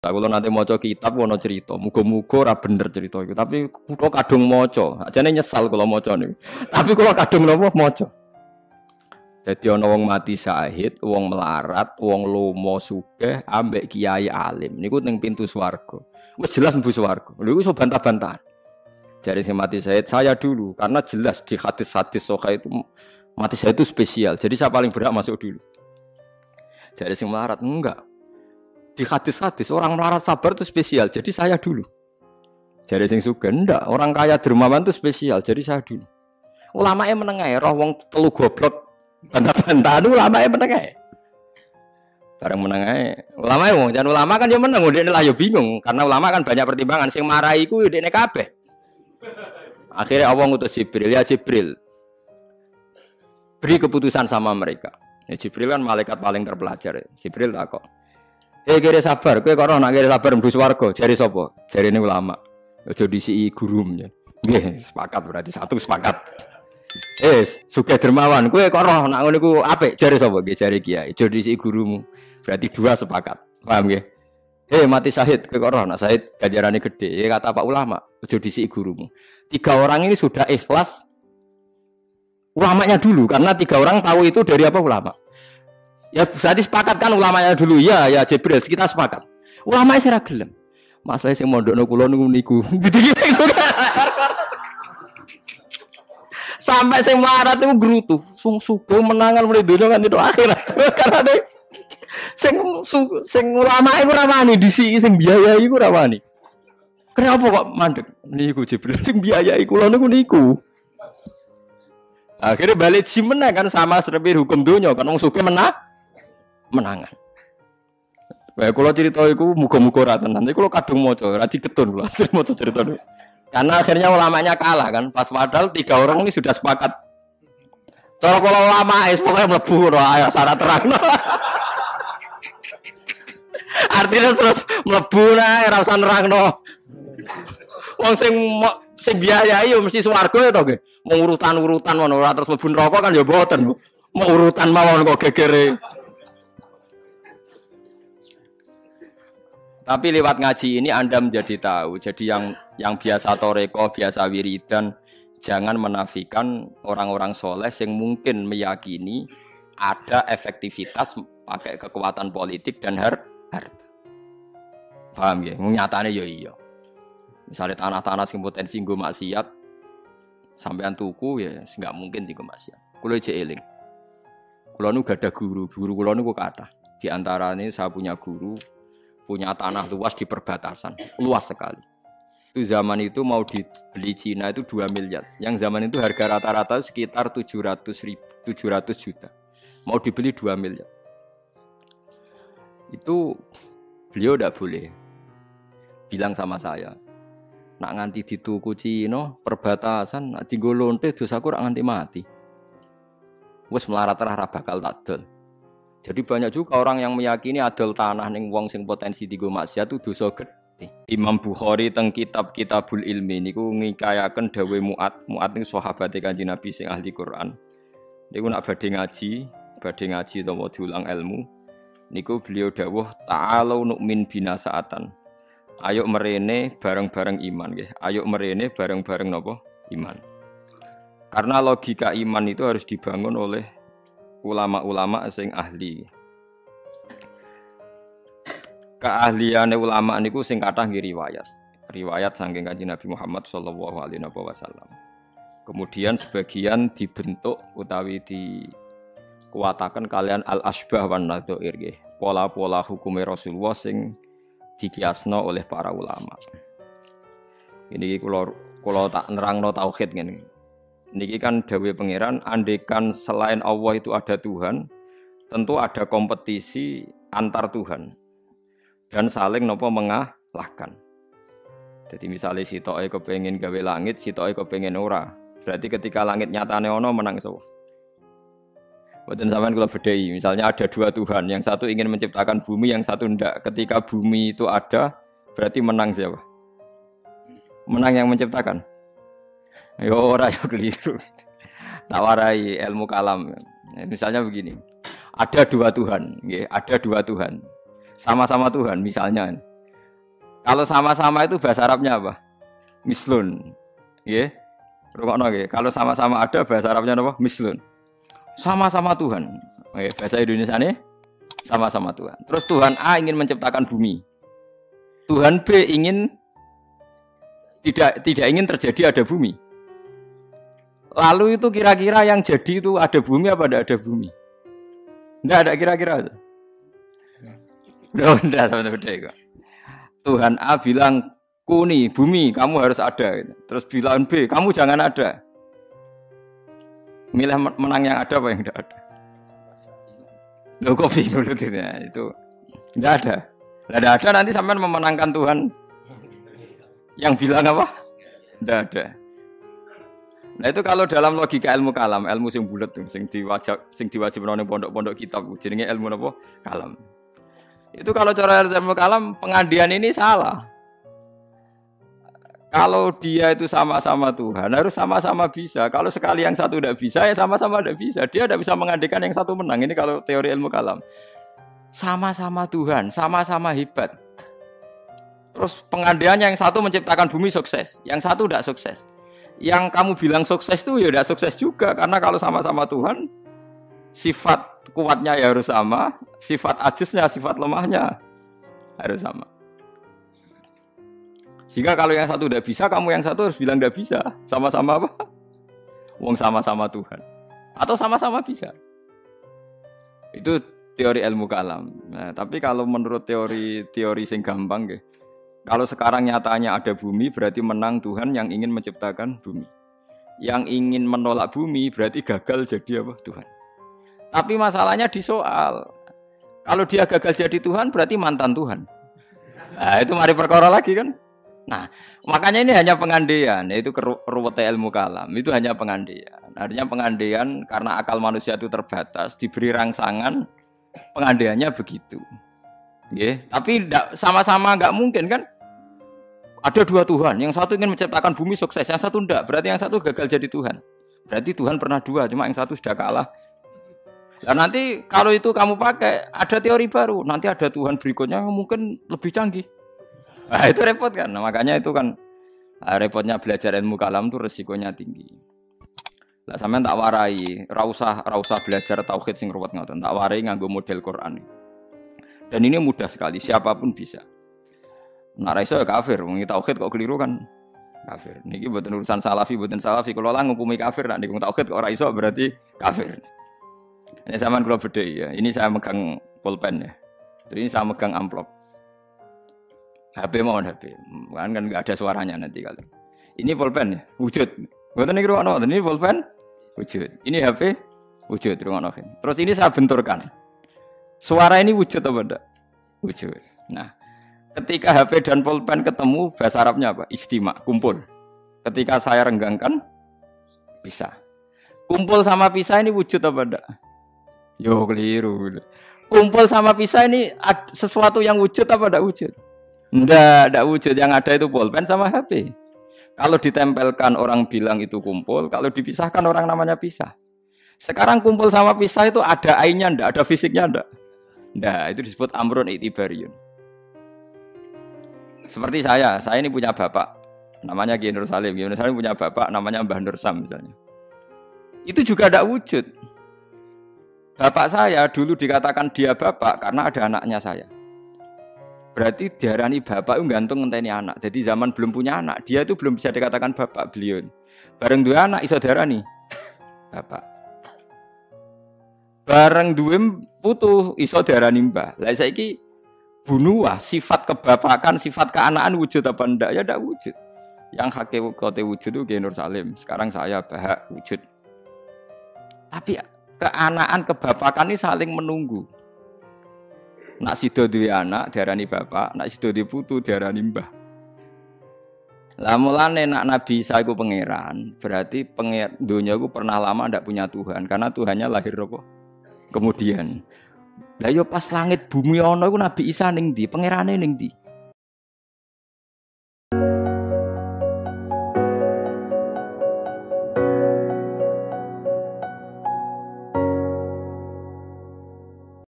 Tak kalau nanti mau kitab wono cerita, mugo-mugo ora bener cerita itu. Tapi kalau kadung moco, aja nyesal kalau moco nih. Tapi kalau kadung nopo moco. Jadi ono wong mati syahid, wong melarat, wong lomo suge, ambek kiai alim. Niku neng pintu swargo. Wes jelas mlebu swarga. Lha iku iso bantah-bantahan. Jadi si mati syahid saya dulu karena jelas di hadis-hadis soka itu mati syahid itu spesial. Jadi saya paling berhak masuk dulu. Jadi si melarat enggak di hadis-hadis orang melarat sabar itu spesial. Jadi saya dulu. Jadi sing suka ndak orang kaya dermawan itu spesial. Jadi saya dulu. Ulama yang menengah roh wong telu goblok bantah-bantahan ulama yang menengah. Bareng menengah ulama wong jangan ulama kan dia meneng udah lah yo bingung karena ulama kan banyak pertimbangan sing marahi ku udah kabeh. Akhirnya Allah ngutus Jibril ya Jibril beri keputusan sama mereka. Ya, Jibril kan malaikat paling terpelajar. Jibril tak kok Eh kira sabar, kowe kok nak kira sabar mbus warga, jari sapa? Ini ulama. Aja disi gurum ya. Nggih, sepakat berarti satu sepakat. Eh, suka dermawan, kowe kok roh nak ngono iku apik, jari sapa? Nggih, jari kiai. Aja disi gurumu. Berarti dua sepakat. Paham nggih? Eh mati syahid, kowe kok roh nak syahid ganjarane gede. Ya kata Pak ulama, aja disi gurumu. Tiga orang ini sudah ikhlas ulamanya dulu karena tiga orang tahu itu dari apa ulama. Ya berarti sepakat kan ulamanya dulu. Ya, ya Jibril, kita sepakat. Ulama saya gelem. Masalah sing mondokno kula niku niku. Gitu-gitu. Sampai sing marat itu gerutu. Sung subuh menangan mulai dulu kan itu akhirat. Karena deh sing sing ulama iku ora wani disi sing biaya iku ora wani. Kenapa kok mandek? Niku Jibril sing biaya iku lho niku niku. Akhirnya balik si menang kan sama seperti hukum dunia kan wong sugih menang menangan. Kayak kalau cerita itu muka-muka rata nanti kalau kadung moco, rati ketun lah, moco cerita itu. Karena akhirnya ulamanya kalah kan, pas padahal tiga orang ini sudah sepakat. Kalau kalau ulama es pokoknya melebu, ayo syarat terang. Artinya terus melebu nah, rasa nerang no. Wong sing sing biayai yo mesti swarga ya to nggih. Mau urutan-urutan ngono terus mlebu neraka kan ya mboten. Mau urutan mawon gegere. Tapi lewat ngaji ini Anda menjadi tahu. Jadi yang yang biasa toreko, biasa wiridan, jangan menafikan orang-orang soleh yang mungkin meyakini ada efektivitas pakai kekuatan politik dan har harta. Paham ya? Nyatanya ya iya. Misalnya tanah-tanah sing potensi gue maksiat, sampean tuku ya nggak mungkin tiga maksiat. Kulo aja eling. Kulo nu gak ada guru, guru kulo nu kata. Di antara ini saya punya guru, punya tanah luas di perbatasan, luas sekali. Itu zaman itu mau dibeli Cina itu 2 miliar. Yang zaman itu harga rata-rata sekitar 700 ribu, 700 juta. Mau dibeli 2 miliar. Itu beliau tidak boleh bilang sama saya. Nak nganti dituku Cina perbatasan, nak tinggal lonte dosaku rak nganti mati. Wes melarat terah bakal tak dol. Jadi banyak juga orang yang meyakini adol tanah ning wong sing potensi digo maksiat itu dosa gede. Imam Bukhari teng kitab Kitabul Ilmi niku ngikayaken dawe Muat. Muat niku sahabat Kanjeng Nabi sing ahli Quran. Niku nak badhe ngaji, badhe ngaji utawa diulang ilmu. Niku beliau dawuh ta'alu nu'min bina saatan. Ayo merene bareng-bareng iman nggih. Ayo merene bareng-bareng napa? Iman. Karena logika iman itu harus dibangun oleh ulama-ulama sing ahli. Keahliane ulama niku sing kathah riwayat. Riwayat saking Kanjeng Nabi Muhammad sallallahu alaihi wasallam. Kemudian sebagian dibentuk utawi dikuatakan kalian al-asbah wan nadzair. Pola-pola hukumnya Rasulullah sing dikiasno oleh para ulama. Ini kalau kalau tak nerangno tauhid ngene. Niki kan dawe pangeran, andekan selain Allah itu ada Tuhan, tentu ada kompetisi antar Tuhan dan saling nopo mengalahkan. Jadi misalnya si toy kepengen gawe langit, si toy kepengen ora. Berarti ketika langit nyata ono menang so. Buatan zaman kalau bedai, misalnya ada dua Tuhan, yang satu ingin menciptakan bumi, yang satu ndak. Ketika bumi itu ada, berarti menang siapa? Menang yang menciptakan. Yo ora yo keliru. Tawarai ilmu kalam. Misalnya begini. Ada dua Tuhan, ya, ada dua Tuhan. Sama-sama Tuhan misalnya. Kalau sama-sama itu bahasa Arabnya apa? Mislun. Ya. Rungokno nggih. Kalau sama-sama ada bahasa Arabnya apa? Mislun. Sama-sama Tuhan. Oke, bahasa Indonesia nih sama-sama Tuhan. Terus Tuhan A ingin menciptakan bumi. Tuhan B ingin tidak tidak ingin terjadi ada bumi. Lalu itu kira-kira yang jadi itu ada bumi apa tidak ada bumi? Tidak ada kira-kira. Udah, udah, udah, Tuhan A bilang kuni bumi kamu harus ada. Terus bilang B kamu jangan ada. Milih menang yang ada apa yang tidak ada? Lo kok bingung itu? Tidak ada. Tidak ada nanti sampai memenangkan Tuhan. Yang bilang apa? Tidak ada. Nah itu kalau dalam logika ilmu kalam, ilmu sing bulat tuh, sing diwajib, sing diwajib nong pondok-pondok kitab, jadinya ilmu apa? Kalam. Itu kalau cara ilmu kalam pengandian ini salah. Kalau dia itu sama-sama Tuhan, harus sama-sama bisa. Kalau sekali yang satu tidak bisa, ya sama-sama tidak bisa. Dia tidak bisa mengandikan yang satu menang. Ini kalau teori ilmu kalam. Sama-sama Tuhan, sama-sama hebat. Terus pengandiannya yang satu menciptakan bumi sukses, yang satu tidak sukses. Yang kamu bilang sukses itu ya tidak sukses juga. Karena kalau sama-sama Tuhan, sifat kuatnya ya harus sama, sifat ajisnya, sifat lemahnya harus sama. Sehingga kalau yang satu tidak bisa, kamu yang satu harus bilang tidak bisa. Sama-sama apa? Wong sama-sama Tuhan. Atau sama-sama bisa. Itu teori ilmu kalam. Nah, tapi kalau menurut teori teori sing gampang ke, kalau sekarang nyatanya ada bumi berarti menang Tuhan yang ingin menciptakan bumi. Yang ingin menolak bumi berarti gagal jadi apa? Tuhan. Tapi masalahnya di soal. Kalau dia gagal jadi Tuhan berarti mantan Tuhan. Nah, itu mari perkara lagi kan? Nah, makanya ini hanya pengandian, yaitu ruwet ilmu kalam. Itu hanya pengandian. Artinya pengandian karena akal manusia itu terbatas, diberi rangsangan, pengandiannya begitu. Yeah. Tapi sama-sama nggak mungkin kan? Ada dua Tuhan, yang satu ingin menciptakan bumi sukses, yang satu enggak. Berarti yang satu gagal jadi Tuhan. Berarti Tuhan pernah dua, cuma yang satu sudah kalah. Dan nanti kalau itu kamu pakai, ada teori baru. Nanti ada Tuhan berikutnya mungkin lebih canggih. Nah, itu repot kan. Nah, makanya itu kan nah, repotnya belajar ilmu kalam itu resikonya tinggi. Lah sampean tak warai, ra usah ra usah belajar tauhid sing ruwet ngoten. Tak warai nganggo model Quran. Dan ini mudah sekali, siapa pun bisa. Nah, ra iso ya kafir, wong tauhid kok keliru kan kafir. Niki buatan urusan salafi, buatan salafi. Kalau lah ngukumi kafir, nak niku tauhid kok ora iso berarti kafir. Ini sama kalau beda ya. Ini saya megang pulpen ya. Jadi ini saya megang amplop. HP mau HP, kan kan nggak ada suaranya nanti kalau. Ini pulpen ya, wujud. Bukan ini ruang ini pulpen, wujud. Ini HP, wujud ruang Terus ini saya benturkan. Suara ini wujud apa enggak? Wujud. Nah, ketika HP dan pulpen ketemu, bahasa Arabnya apa? Istimak, kumpul. Ketika saya renggangkan, bisa. Kumpul sama pisah ini wujud apa enggak? Yo keliru. Kumpul sama pisah ini sesuatu yang wujud apa enggak wujud? Ndak, ndak wujud. Yang ada itu pulpen sama HP. Kalau ditempelkan orang bilang itu kumpul, kalau dipisahkan orang namanya pisah. Sekarang kumpul sama pisah itu ada ainnya ndak, ada fisiknya ndak? Ndak, itu disebut amrun itibariun. Seperti saya, saya ini punya bapak, namanya Kiai Nur Salim. Kiai Nur Salim punya bapak, namanya Mbah Nur Sam misalnya. Itu juga tidak wujud. Bapak saya dulu dikatakan dia bapak karena ada anaknya saya. Berarti diarani bapak itu gantung ngenteni anak. Jadi zaman belum punya anak, dia itu belum bisa dikatakan bapak beliau. Bareng dua anak iso diarani bapak. Bareng dua putu iso diarani mbah. Lah saiki bunuh sifat kebapakan, sifat keanaan wujud apa ndak? Ya ndak wujud. Yang hakikote wujud itu Nur Salim. Sekarang saya bahak wujud. Tapi keanaan kebapakan ini saling menunggu. Nak sido duwe anak diarani bapak, nak sido duwe putu diarani mbah. Lah mulane nak Nabi Isa iku pangeran, berarti penger dunia iku pernah lama ndak punya Tuhan karena Tuhannya lahir apa? Kemudian. Lah yo pas langit bumi ana iku Nabi Isa ning ndi? Pangerane ning ndi?